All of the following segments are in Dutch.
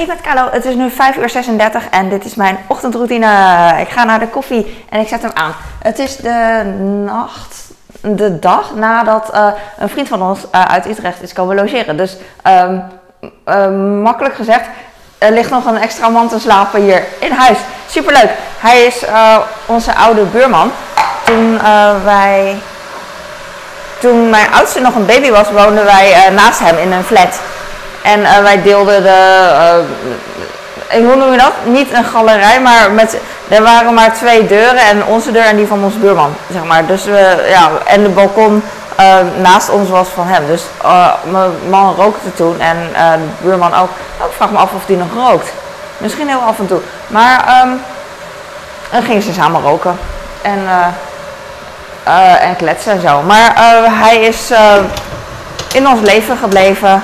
Hey met Carlo, het is nu 5 uur 36 en dit is mijn ochtendroutine. Ik ga naar de koffie en ik zet hem aan. Het is de nacht, de dag nadat uh, een vriend van ons uh, uit Utrecht is komen logeren. Dus um, uh, makkelijk gezegd, er ligt nog een extra man te slapen hier in huis. Superleuk. Hij is onze oude buurman. Toen wij toen mijn oudste nog een baby was, woonden wij naast hem in een flat. En uh, wij deelden de, hoe noem je dat? Niet een galerij, maar met, er waren maar twee deuren en onze deur en die van onze buurman, zeg maar. Dus we, ja, en de balkon uh, naast ons was van hem. Dus mijn man rookte toen en de buurman ook. Ik vraag me af of die nog rookt. Misschien heel af en toe. Maar um, dan gingen ze samen roken. En, en kletsen en zo. Maar hij is in ons leven gebleven.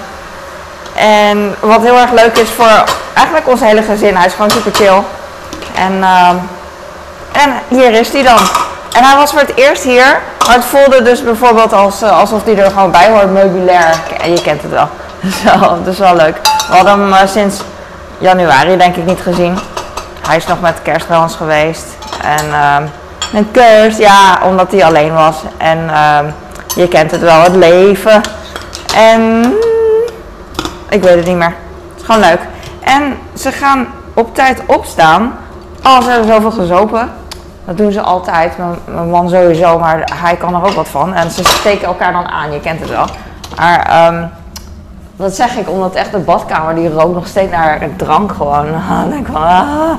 En wat heel erg leuk is voor eigenlijk ons hele gezin. Hij is gewoon super chill. En, uh, en hier is hij dan. En hij was voor het eerst hier. Maar het voelde dus bijvoorbeeld als, uh, alsof hij er gewoon bij hoort, meubilair. En je kent het wel. Zo, dat is wel leuk. We hadden hem uh, sinds januari denk ik niet gezien. Hij is nog met kerst bij ons geweest. En met kerst, ja, omdat hij alleen was. En je kent het wel, het leven. En ik weet het niet meer. Het is gewoon leuk. En ze gaan op tijd opstaan als ze hebben zoveel gezopen. Dat doen ze altijd. Mijn, man sowieso, maar hij kan er ook wat van. En ze steken elkaar dan aan, je kent het wel. Maar um, dat zeg ik omdat echt de badkamer die rookt nog steeds naar drank gewoon. Ah.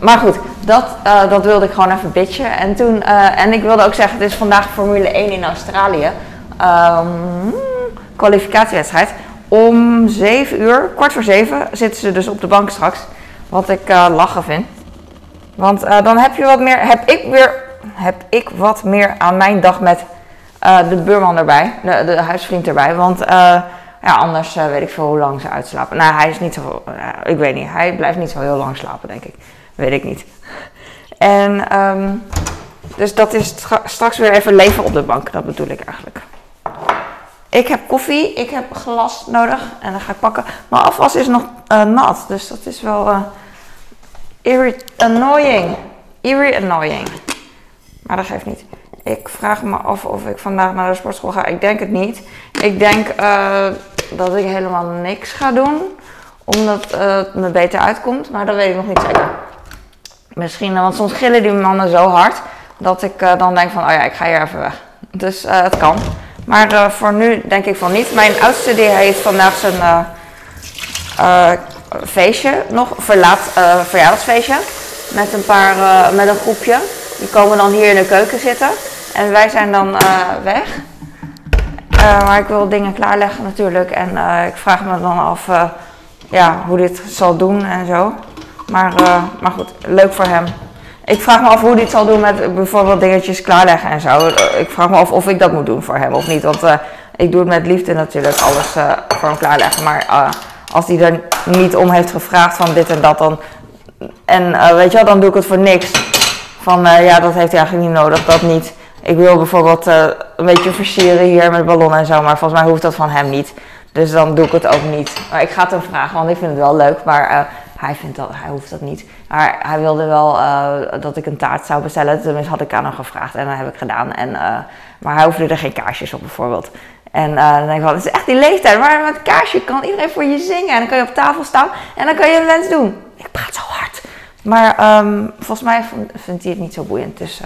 Maar goed, dat, uh, dat wilde ik gewoon even bitchen. En, toen, uh, en ik wilde ook zeggen, het is vandaag Formule 1 in Australië. Um, kwalificatiewedstrijd. Om 7 uur, kwart voor 7, zitten ze dus op de bank straks. Wat ik uh, lachen vind. Want uh, dan heb je wat meer, heb ik weer, heb ik wat meer aan mijn dag met uh, de buurman erbij, de, huisvriend erbij. Want ja, anders weet ik veel hoe lang ze uitslapen. Nou, hij is niet zo, ik weet niet, hij blijft niet zo heel lang slapen, denk ik. Weet ik niet. En um, dus dat is straks weer even leven op de bank, dat bedoel ik eigenlijk. Ik heb koffie, ik heb glas nodig en dan ga ik pakken. Mijn afwas is nog uh, nat, dus dat is wel uh, eerie, annoying. Eerie annoying. Maar dat geeft niet. Ik vraag me af of ik vandaag naar de sportschool ga. Ik denk het niet. Ik denk uh, dat ik helemaal niks ga doen, omdat het me beter uitkomt. Maar dat weet ik nog niet zeker. Misschien, want soms gillen die mannen zo hard dat ik dan denk van, oh ja, ik ga hier even weg. Dus het kan. Maar uh, voor nu denk ik van niet. Mijn oudste die heeft vandaag zijn uh, uh, feestje nog, verlaat, verjaardagsfeestje. Met een paar, met een groepje. Die komen dan hier in de keuken zitten. En wij zijn dan weg. maar ik wil dingen klaarleggen natuurlijk. En ik vraag me dan af ja, hoe dit zal doen en zo. Maar, maar goed, leuk voor hem. Ik vraag me af hoe hij het zal doen met bijvoorbeeld dingetjes klaarleggen en zo. Ik vraag me af of ik dat moet doen voor hem of niet. Want uh, ik doe het met liefde natuurlijk, alles uh, voor hem klaarleggen. Maar als hij er niet om heeft gevraagd van dit en dat, dan. En weet je wel, dan doe ik het voor niks. Van ja, dat heeft hij eigenlijk niet nodig, dat niet. Ik wil bijvoorbeeld een beetje versieren hier met ballonnen en zo, maar volgens mij hoeft dat van hem niet. Dus dan doe ik het ook niet. Maar ik ga het hem vragen, want ik vind het wel leuk. Maar hij, vindt dat, hij hoeft dat niet. Maar hij wilde wel uh, dat ik een taart zou bestellen. Tenminste had ik aan hem gevraagd en dat heb ik gedaan. En, uh, maar hij hoefde er geen kaarsjes op bijvoorbeeld. En uh, dan denk ik wel, het is echt die leeftijd. Maar met kaarsje kan iedereen voor je zingen. En dan kan je op tafel staan en dan kan je een wens doen. Ik praat zo hard. Maar um, volgens mij vindt hij het niet zo boeiend. Dus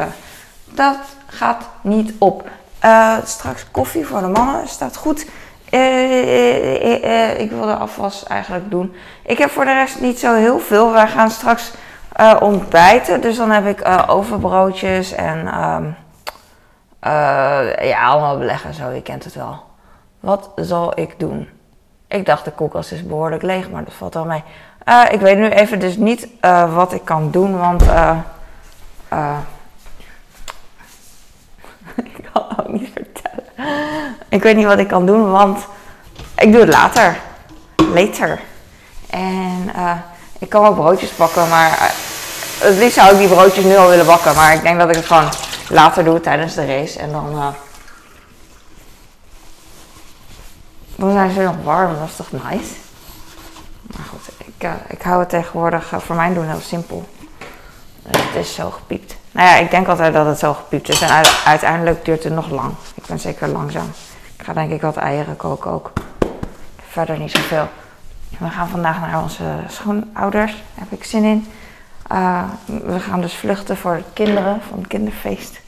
dat gaat niet op. straks koffie voor de mannen. Staat goed. Uh, ik wil de afwas eigenlijk doen. Ik heb voor de rest niet zo heel veel. Wij gaan straks ontbijten. Dus dan heb ik overbroodjes en um, ja, allemaal beleggen zo. Je kent het wel. Wat zal ik doen? Ik dacht de koelkast is behoorlijk leeg, maar dat valt wel mee. ik weet nu even dus niet wat ik kan doen, want ik kan ook niet vertellen. Ik weet niet wat ik kan doen, want ik doe het later. Later. En uh, ik kan ook broodjes bakken, maar uh, het liefst zou ik die broodjes nu al willen bakken. Maar ik denk dat ik het gewoon later doe tijdens de race. En dan, uh, dan zijn ze nog warm, dat is toch nice? Maar goed. ik, ik hou het tegenwoordig voor mijn doen heel simpel. Het is zo gepiept. Nou ja, ik denk altijd dat het zo gepiept is. En uiteindelijk duurt het nog lang. Ik ben zeker langzaam. Ik ga denk ik wat eieren koken ook. Verder niet zoveel. We gaan vandaag naar onze schoonouders. Daar heb ik zin in. Uh, we gaan dus vluchten voor de kinderen van het kinderfeest.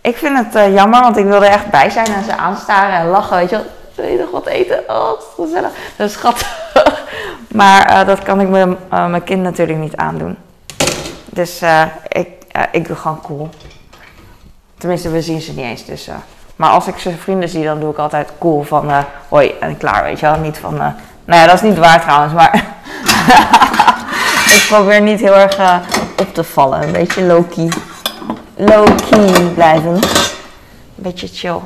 Ik vind het uh, jammer, want ik wilde echt bij zijn en ze aanstaren en lachen. Weet je wel, wil je nog wat eten? Oh, wat gezellig. Dat is schattig. maar uh, dat kan ik mijn kind natuurlijk niet aandoen. Dus ik, ik doe gewoon cool. Tenminste, we zien ze niet eens. Dus, maar als ik ze vrienden zie, dan doe ik altijd cool van hoi en klaar, weet je wel. Niet van, nou ja, dat is niet waar trouwens, maar ik probeer niet heel erg op te vallen. Een beetje low-key low-key blijven. Een beetje chill.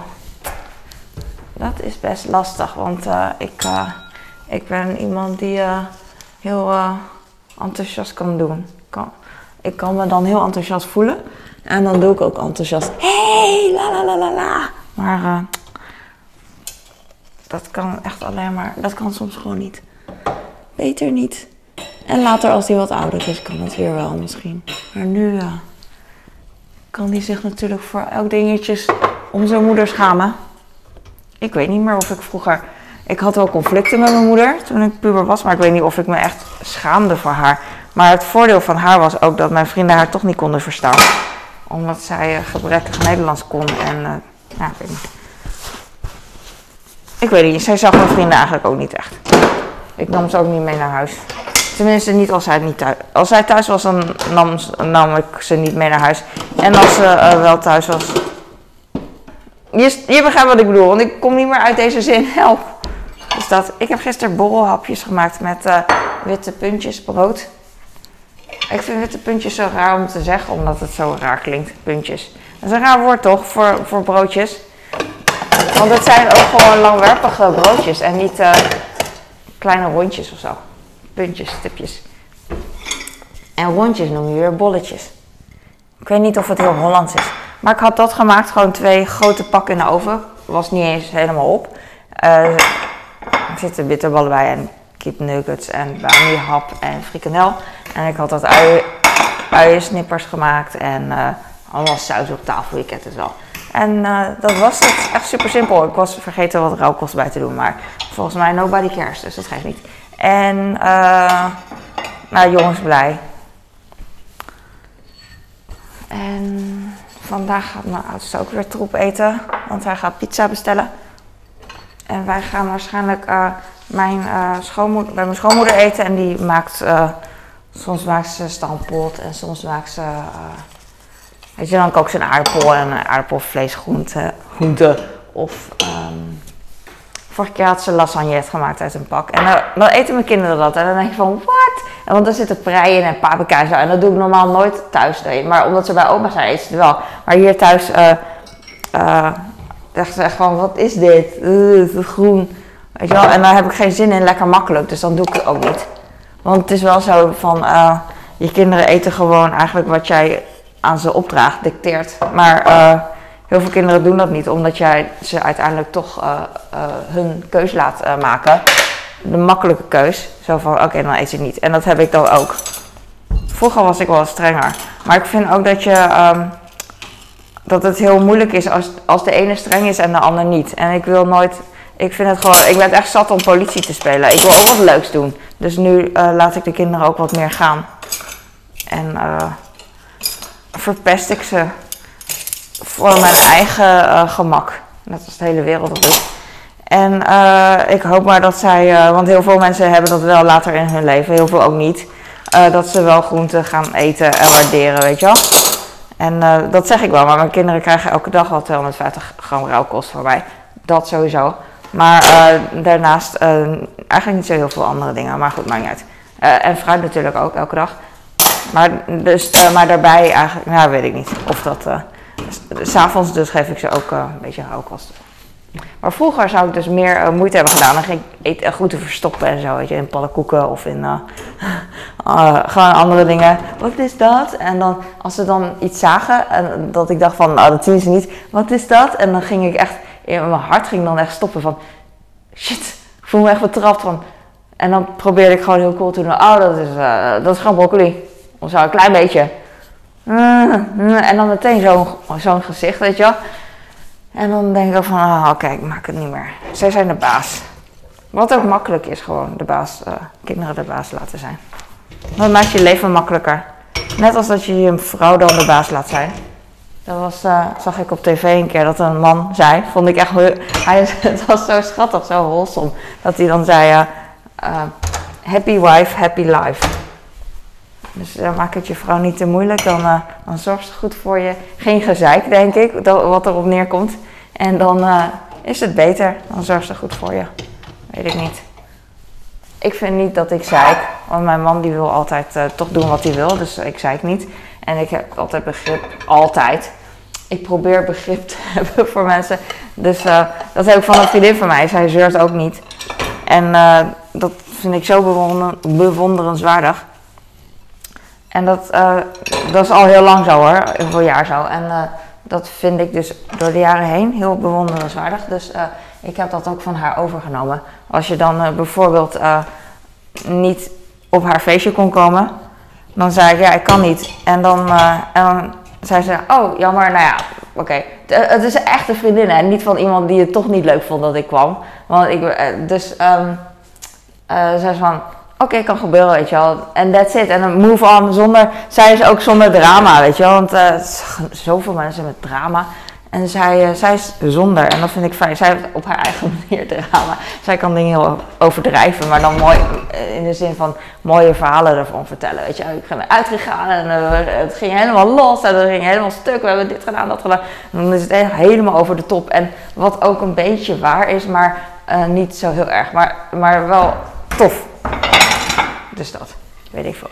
Dat is best lastig, want uh, ik, uh, ik ben iemand die uh, heel enthousiast kan doen. Kan, ik kan me dan heel enthousiast voelen. En dan doe ik ook enthousiast. Hey, la la la la la. Maar dat kan echt alleen maar. Dat kan soms gewoon niet. Beter niet. En later als hij wat ouder is, kan het weer wel misschien. Maar nu kan die zich natuurlijk voor elk dingetje om zijn moeder schamen. Ik weet niet meer of ik vroeger. Ik had wel conflicten met mijn moeder toen ik puber was, maar ik weet niet of ik me echt schaamde voor haar. Maar het voordeel van haar was ook dat mijn vrienden haar toch niet konden verstaan. Omdat zij uh, gebrekkig Nederlands kon en. Uh, ja, ik weet niet. Ik weet niet, zij zag mijn vrienden eigenlijk ook niet echt. Ik nam ze ook niet mee naar huis. Tenminste, niet als hij niet thuis Als hij thuis was, dan nam, ik ze niet mee naar huis. En als ze uh, wel thuis was. Je, je begrijpt wat ik bedoel, want ik kom niet meer uit deze zin. Help. Dus dat. Ik heb gisteren borrelhapjes gemaakt met witte puntjes brood. Ik vind witte puntjes zo raar om te zeggen, omdat het zo raar klinkt. Puntjes. Dat is een raar woord toch, voor, voor broodjes. Want het zijn ook gewoon langwerpige broodjes en niet uh, kleine rondjes of zo puntjes, stipjes. En rondjes noem je weer bolletjes. Ik weet niet of het heel Hollands is. Maar ik had dat gemaakt, gewoon twee grote pakken in de oven. Was niet eens helemaal op. Uh, er zitten bitterballen bij en kipnuggets en hap en frikandel. En ik had dat ui, uiensnippers gemaakt en uh, allemaal saus op tafel, je kent het wel. En uh, dat was het. Echt super simpel. Ik was vergeten wat rauwkost bij te doen, maar volgens mij nobody cares, dus dat geeft niet. En uh, nou, jongens blij. En vandaag gaat mijn oudste ook weer troep eten, want hij gaat pizza bestellen. En wij gaan waarschijnlijk mijn, uh, schoonmoeder, bij mijn schoonmoeder eten en die maakt, soms maakt ze stampot en soms maakt ze, weet je, dan kookt ze een aardappel en een groente, of um, Vorige keer had ze lasagne gemaakt uit een pak. En dan, dan, eten mijn kinderen dat. En dan denk je van, wat? Want er zitten preien en paprika en. En dat doe ik normaal nooit thuis. Maar omdat ze bij oma zijn, eten ze het wel. Maar hier thuis uh, uh, echt van, wat is dit? Groen. Weet je wel? En daar heb ik geen zin in, lekker makkelijk. Dus dan doe ik het ook niet. Want het is wel zo van, je kinderen eten gewoon eigenlijk wat jij aan ze opdraagt, dicteert. Maar Heel veel kinderen doen dat niet, omdat jij ze uiteindelijk toch uh, hun keus laat maken. De makkelijke keus. Zo van, oké, dan eet ze niet. En dat heb ik dan ook. Vroeger was ik wel strenger. Maar ik vind ook dat je... Um, dat het heel moeilijk is als, als de ene streng is en de ander niet. En ik wil nooit... Ik vind het gewoon... Ik ben echt zat om politie te spelen. Ik wil ook wat leuks doen. Dus nu laat ik de kinderen ook wat meer gaan. En verpest ik ze voor mijn eigen uh, gemak. Net als de hele wereld dat doet. En ik hoop maar dat zij, want heel veel mensen hebben dat wel later in hun leven, heel veel ook niet. dat ze wel groenten gaan eten en waarderen, weet je wel. En dat zeg ik wel, maar mijn kinderen krijgen elke dag al 250 gram rauwkost van mij. Dat sowieso. Maar daarnaast eigenlijk niet zo heel veel andere dingen, maar goed, maakt niet uit. en fruit natuurlijk ook, elke dag. Maar, dus, maar daarbij eigenlijk, nou weet ik niet of dat S'avonds dus geef ik ze ook een beetje rauwkost. Maar vroeger zou ik dus meer moeite hebben gedaan. Dan ging ik eten groenten verstoppen en zo, weet je, in pannenkoeken of in gewoon andere dingen. Wat is dat? En dan, als ze dan iets zagen en dat ik dacht van, nou dat zien ze niet. Wat is dat? En dan ging ik echt, mijn hart ging dan echt stoppen van, shit, ik voel me echt betrapt van, En dan probeerde ik gewoon heel cool te doen. Oh, dat is, uh, dat is gewoon broccoli. Of zo, een klein beetje. En dan meteen zo'n zo'n gezicht, weet je wel. En dan denk ik van, oh, oké, ik maak het niet meer. Zij zijn de baas. Wat ook makkelijk is, gewoon de baas, uh, kinderen de baas laten zijn. Dat maakt je leven makkelijker. Net als dat je je vrouw dan de baas laat zijn. Dat was, uh, zag ik op tv een keer dat een man zei, vond ik echt, hij, het was zo schattig, zo wholesome. Dat hij dan zei, uh, happy wife, happy life. Dus maak het je vrouw niet te moeilijk, dan, dan zorgt ze goed voor je. Geen gezeik, denk ik, dat, wat erop neerkomt. En dan is het beter, dan zorgt ze goed voor je. Weet ik niet. Ik vind niet dat ik zeik, want mijn man die wil altijd toch doen wat hij wil, dus ik zeik niet. En ik heb altijd begrip, altijd. Ik probeer begrip te hebben voor mensen. Dus uh, dat heb ik van een vriendin van mij. Zij zeurt ook niet. En uh, dat vind ik zo bewonder, bewonderenswaardig. En dat, uh, dat is al heel lang zo hoor, heel jaar zo. En dat vind ik dus door de jaren heen heel bewonderenswaardig. Dus ik heb dat ook van haar overgenomen. Als je dan bijvoorbeeld niet op haar feestje kon komen, dan zei ik, ja, ik kan niet. En dan, uh, en dan zei ze, oh, jammer, nou ja, oké. Het is echt een vriendin, hè. Niet van iemand die het toch niet leuk vond dat ik kwam. Want ik, uh, dus, uh, zei ze van, oké, kan gebeuren, weet je wel. En that's it. En move on, zonder, zij is ook zonder drama, weet je wel. Want zoveel mensen met drama. En zij, uh, zij is zonder, en dat vind ik fijn. Zij heeft op haar eigen manier drama. Zij kan dingen heel overdrijven, maar dan mooi in de zin van mooie verhalen ervan vertellen. Weet je, ik ben uitgegaan en uh, het ging helemaal los en het ging helemaal stuk. We hebben dit gedaan, dat gedaan. En dan is het helemaal over de top. En wat ook een beetje waar is, maar niet zo heel erg. Maar, maar wel tof. Dus dat, weet ik veel.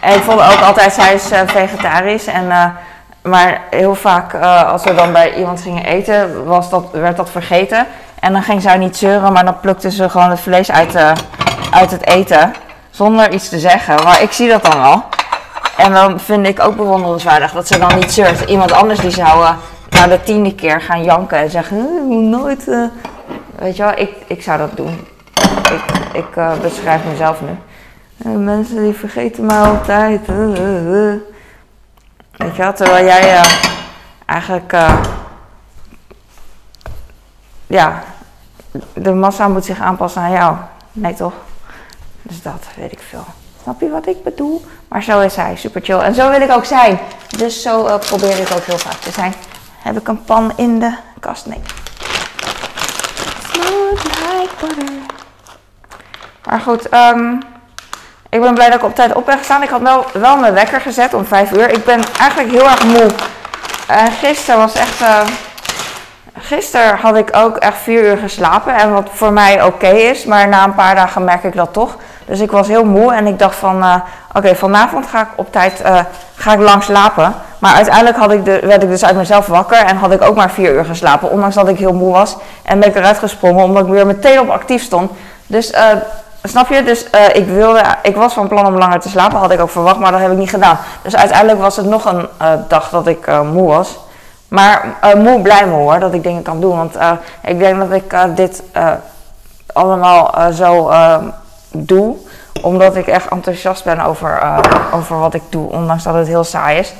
En ik vond ook altijd, zij is vegetarisch en maar heel vaak uh, als we dan bij iemand gingen eten, was dat, werd dat vergeten. En dan ging zij niet zeuren, maar dan plukte ze gewoon het vlees uit, uh, uit het eten. Zonder iets te zeggen. Maar ik zie dat dan wel. En dan vind ik ook bewonderenswaardig dat ze dan niet zeurt. Iemand anders die zou uh, na de tiende keer gaan janken en zeggen: moet nooit. Weet je wel, ik, ik zou dat doen. Ik, ik beschrijf mezelf nu. mensen die vergeten mij altijd. Weet je wel, terwijl jij uh, eigenlijk, uh, ja, de massa moet zich aanpassen aan jou. Nee toch? Dus dat weet ik veel. Snap je wat ik bedoel? Maar zo is hij, super chill. En zo wil ik ook zijn. Dus zo uh, probeer ik ook heel vaak te zijn. Heb ik een pan in de kast? Nee. Smooth like butter. Maar goed, um, ik ben blij dat ik op tijd op ben gestaan. Ik had wel, wel mijn wekker gezet om 5 uur. Ik ben eigenlijk heel erg moe. En uh, gisteren was echt. Uh, gisteren had ik ook echt 4 uur geslapen. En wat voor mij oké is. Maar na een paar dagen merk ik dat toch. Dus ik was heel moe. En ik dacht van. Uh, oké, vanavond ga ik op tijd. Ga ik lang slapen. Maar uiteindelijk had ik werd ik dus uit mezelf wakker. En had ik ook maar 4 uur geslapen. Ondanks dat ik heel moe was. En ben ik eruit gesprongen. Omdat ik weer meteen op actief stond. Dus. Snap je? Dus uh, ik, wilde, ik was van plan om langer te slapen, had ik ook verwacht, maar dat heb ik niet gedaan. Dus uiteindelijk was het nog een uh, dag dat ik uh, moe was. Maar moe, blij moe hoor, dat ik dingen kan doen. Want ik denk dat ik dit allemaal zo doe, omdat ik echt enthousiast ben over, over wat ik doe, ondanks dat het heel saai is.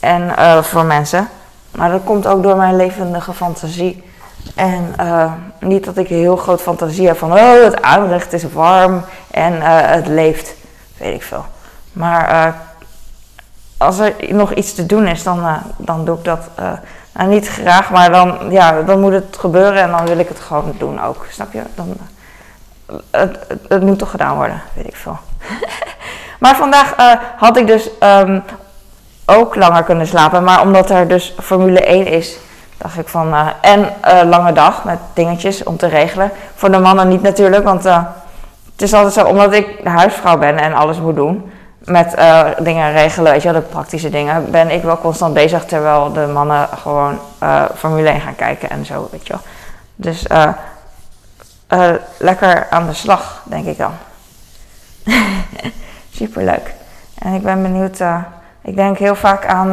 En voor mensen. Maar dat komt ook door mijn levendige fantasie. En uh, niet dat ik heel groot fantasie heb van, oh, het aanrecht is warm en uh, het leeft. Weet ik veel. Maar uh, als er nog iets te doen is, dan, dan doe ik dat. nou, niet graag, maar dan, ja, dan moet het gebeuren en dan wil ik het gewoon doen ook. Snap je? Dan, het, het, moet toch gedaan worden, weet ik veel. maar vandaag had ik dus um, ook langer kunnen slapen. Maar omdat er dus Formule 1 is dacht ik van, uh, en uh, lange dag met dingetjes om te regelen. Voor de mannen niet natuurlijk, want uh, het is altijd zo, omdat ik huisvrouw ben en alles moet doen met dingen regelen, weet je wel, de praktische dingen, ben ik wel constant bezig terwijl de mannen gewoon Formule 1 gaan kijken en zo, weet je wel. Dus lekker aan de slag, denk ik dan. Super leuk. En ik ben benieuwd, ik denk heel vaak aan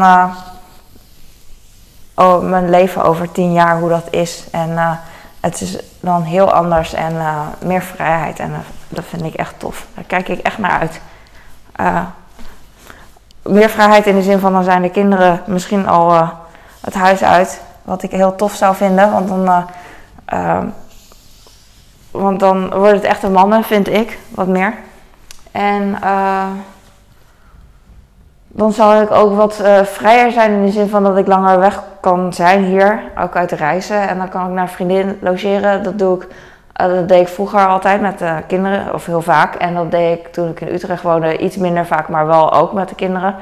oh, mijn leven over tien jaar, hoe dat is. En uh, het is dan heel anders en uh, meer vrijheid en uh, dat vind ik echt tof. Daar kijk ik echt naar uit. Meer vrijheid in de zin van dan zijn de kinderen misschien al het huis uit. Wat ik heel tof zou vinden. Want dan, uh, want dan wordt het echt een mannen, vind ik. Wat meer. En dan zal ik ook wat vrijer zijn in de zin van dat ik langer weg kan zijn hier. Ook uit reizen. En dan kan ik naar vriendin logeren. Dat doe ik eh, dat deed ik vroeger altijd met de kinderen, of heel vaak. En dat deed ik toen ik in Utrecht woonde iets minder vaak, maar wel ook met de kinderen.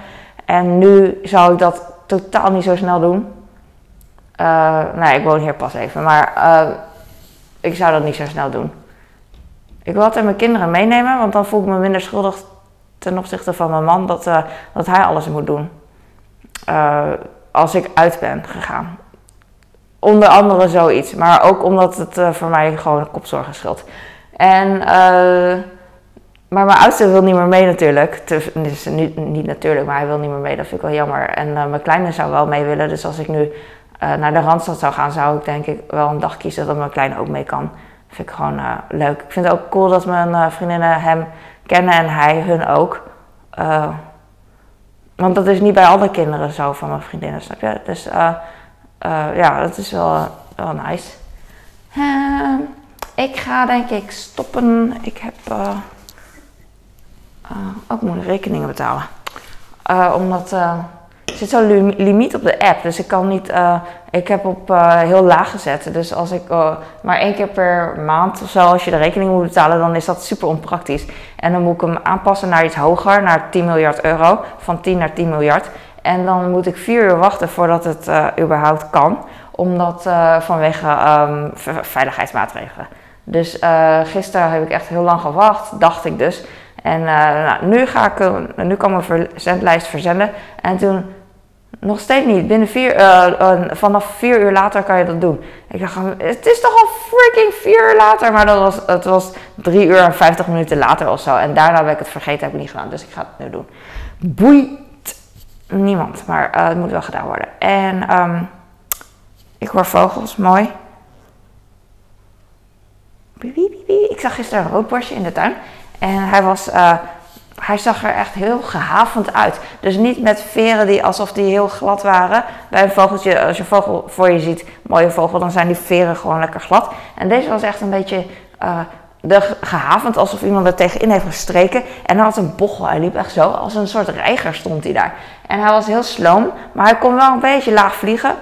En nu zou ik dat totaal niet zo snel doen. Uh, nee, ik woon hier pas even, maar uh, ik zou dat niet zo snel doen. Ik wil altijd mijn kinderen meenemen, want dan voel ik me minder schuldig ten opzichte van mijn man dat, dat hij alles moet doen. Als ik uit ben gegaan. Onder andere zoiets. Maar ook omdat het uh, voor mij gewoon kopzorgen scheelt. En, uh, maar mijn oudste wil niet meer mee natuurlijk. dus niet, niet, natuurlijk, maar hij wil niet meer mee. Dat vind ik wel jammer. En uh, mijn kleine zou wel mee willen. Dus als ik nu naar de Randstad zou gaan, zou ik denk ik wel een dag kiezen dat mijn kleine ook mee kan. Dat vind ik gewoon leuk. Ik vind het ook cool dat mijn vriendinnen hem kennen en hij hun ook. Want dat is niet bij alle kinderen zo van mijn vriendinnen, snap je? Dus uh, ja, dat is wel, wel nice. Uh, ik ga denk ik stoppen. Ik heb ook moet rekeningen betalen. omdat zit zo'n limiet op de app. Dus ik kan niet. ik heb op heel laag gezet. Dus als ik maar één keer per maand of zo, als je de rekening moet betalen, dan is dat super onpraktisch. En dan moet ik hem aanpassen naar iets hoger, naar 10 miljard euro. Van 10 naar 10 miljard. En dan moet ik vier uur wachten voordat het überhaupt kan. Omdat vanwege um, veiligheidsmaatregelen. Dus gisteren heb ik echt heel lang gewacht, dacht ik dus. En nou, nu, ga ik, nu kan mijn verzendlijst verzenden. En toen nog steeds niet. Binnen vier, vanaf vier uur later kan je dat doen. Ik dacht, het is toch al freaking vier uur later. Maar dat was, het was drie uur en vijftig minuten later of zo. En daarna heb ik het vergeten, heb ik niet gedaan. Dus ik ga het nu doen. Boei niemand, maar uh, het moet wel gedaan worden. En um, ik hoor vogels, mooi. Ik zag gisteren een roodborstje in de tuin. En hij, was, hij zag er echt heel gehavend uit. Dus niet met veren die alsof die heel glad waren. Bij een vogeltje, als je een vogel voor je ziet, mooie vogel, dan zijn die veren gewoon lekker glad. En deze was echt een beetje de gehavend, alsof iemand er tegenin heeft gestreken. En hij had een bochel. Hij liep echt zo, als een soort reiger stond hij daar. En hij was heel sloom, maar hij kon wel een beetje laag vliegen.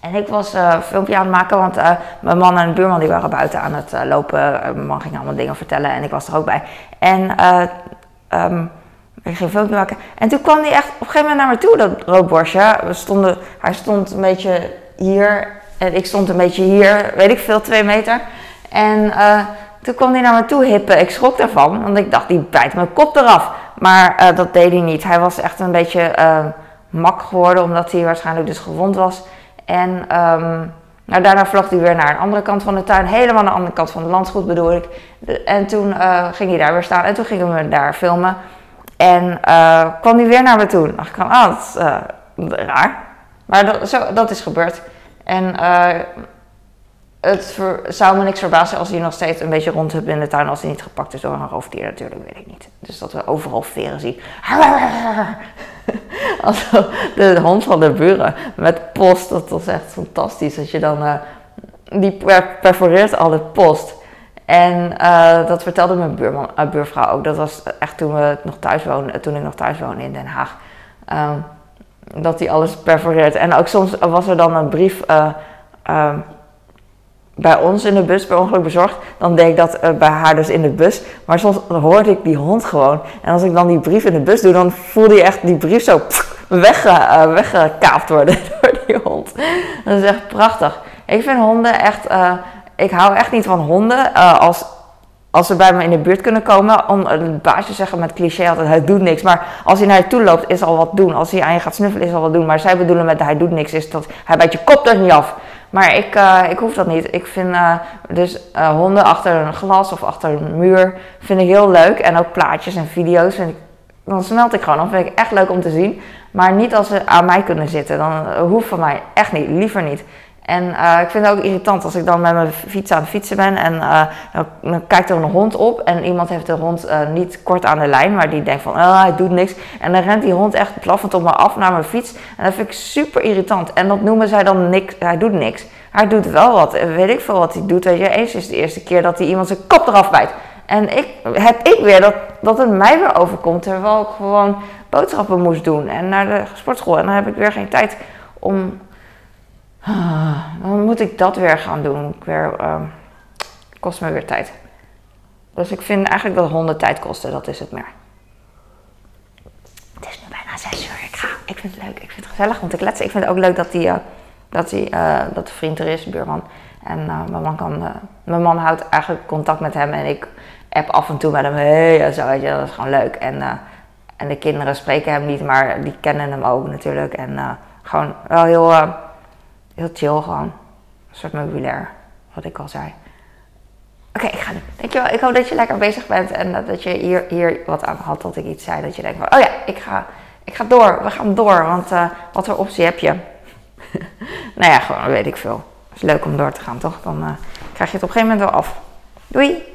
En ik was uh, een filmpje aan het maken, want uh, mijn man en de buurman die waren buiten aan het lopen. mijn man ging allemaal dingen vertellen en ik was er ook bij. En um, ik ging filmpje maken. En toen kwam hij echt op een gegeven moment naar me toe, dat roodborstje. We stonden, hij stond een beetje hier en ik stond een beetje hier, weet ik veel, twee meter. En toen kwam hij naar me toe hippen. Ik schrok daarvan, want ik dacht, die bijt mijn kop eraf. Maar uh, dat deed hij niet. Hij was echt een beetje uh, mak geworden, omdat hij waarschijnlijk dus gewond was. En um, nou, daarna vloog hij weer naar een andere kant van de tuin, helemaal aan de andere kant van het landgoed bedoel ik. En toen uh, ging hij daar weer staan en toen gingen we daar filmen. En kwam hij weer naar me toe. dacht ik van, ah, dat is raar. Maar dat, zo, dat is gebeurd. En het zou me niks verbazen als hij nog steeds een beetje rondhupt in de tuin als hij niet gepakt is door een roofdier natuurlijk, weet ik niet. Dus dat we overal veren zien. Als de hond van de buren met post, dat was echt fantastisch. Dat je dan, uh, die perforeert al de post. En uh, dat vertelde mijn buurman, uh, buurvrouw ook. Dat was echt toen, we nog thuis woonden, toen ik nog thuis woonde in Den Haag. Um, dat hij alles perforeert. En ook soms was er dan een brief... Um, bij ons in de bus per ongeluk bezorgd, dan deed ik dat uh, bij haar dus in de bus. Maar soms hoorde ik die hond gewoon. En als ik dan die brief in de bus doe, dan voelde je echt die brief zo wegge, uh, weggekaapt worden door die hond. Dat is echt prachtig. Ik vind honden echt. Uh, ik hou echt niet van honden als, als ze bij me in de buurt kunnen komen. Om een baasje zeggen met cliché altijd: hij doet niks. Maar als hij naar je toe loopt, is al wat doen. Als hij aan je gaat snuffelen, is al wat doen. Maar zij bedoelen met hij doet niks, is dat hij bijt je kop er niet af. Maar ik, uh, ik hoef dat niet. Ik vind uh, dus uh, honden achter een glas of achter een muur vind ik heel leuk. En ook plaatjes en video's. Vind ik, dan smelt ik gewoon. Dan vind ik echt leuk om te zien. Maar niet als ze aan mij kunnen zitten. Dan hoeft van mij echt niet. Liever niet. En eh, ik vind het ook irritant als ik dan met mijn fiets aan het fietsen ben en uh, dan, kijkt er een hond op en iemand heeft de hond uh, niet kort aan de lijn, maar die denkt van, oh, hij doet niks. En dan rent die hond echt blaffend op me af naar mijn fiets en dat vind ik super irritant. En dat noemen zij dan niks, hij doet niks. Hij doet wel wat, weet ik veel wat hij doet. Weet je, eens is de eerste keer dat hij iemand zijn kop eraf bijt. En ik, heb ik weer dat, dat het mij weer overkomt, terwijl ik gewoon boodschappen moest doen en naar de sportschool. En dan heb ik weer geen tijd om Ah, dan moet ik dat weer gaan doen. Ik weer, uh, kost me weer tijd. Dus ik vind eigenlijk dat honden tijd kosten, dat is het meer. Het is nu bijna zes uur. Ik, ga, ik vind het leuk, ik vind het gezellig om te kletsen. Ik vind het ook leuk dat, die, uh, dat, die, uh, dat de vriend er is, buurman. En uh, mijn, man kan, mijn man houdt eigenlijk contact met hem en ik app af en toe met hem. Hey, zo, weet je, dat is gewoon leuk. En, en de kinderen spreken hem niet, maar die kennen hem ook natuurlijk. En gewoon wel heel heel chill gewoon. Een soort meubilair, wat ik al zei. Oké, ik ga nu. Dankjewel. Ik hoop dat je lekker bezig bent en dat je hier, hier wat aan had dat ik iets zei. Dat je denkt van, oh ja, ik ga, ik ga door. We gaan door, want uh, wat voor optie heb je? nou ja, gewoon weet ik veel. Het is leuk om door te gaan, toch? Dan uh, krijg je het op een gegeven moment wel af. Doei!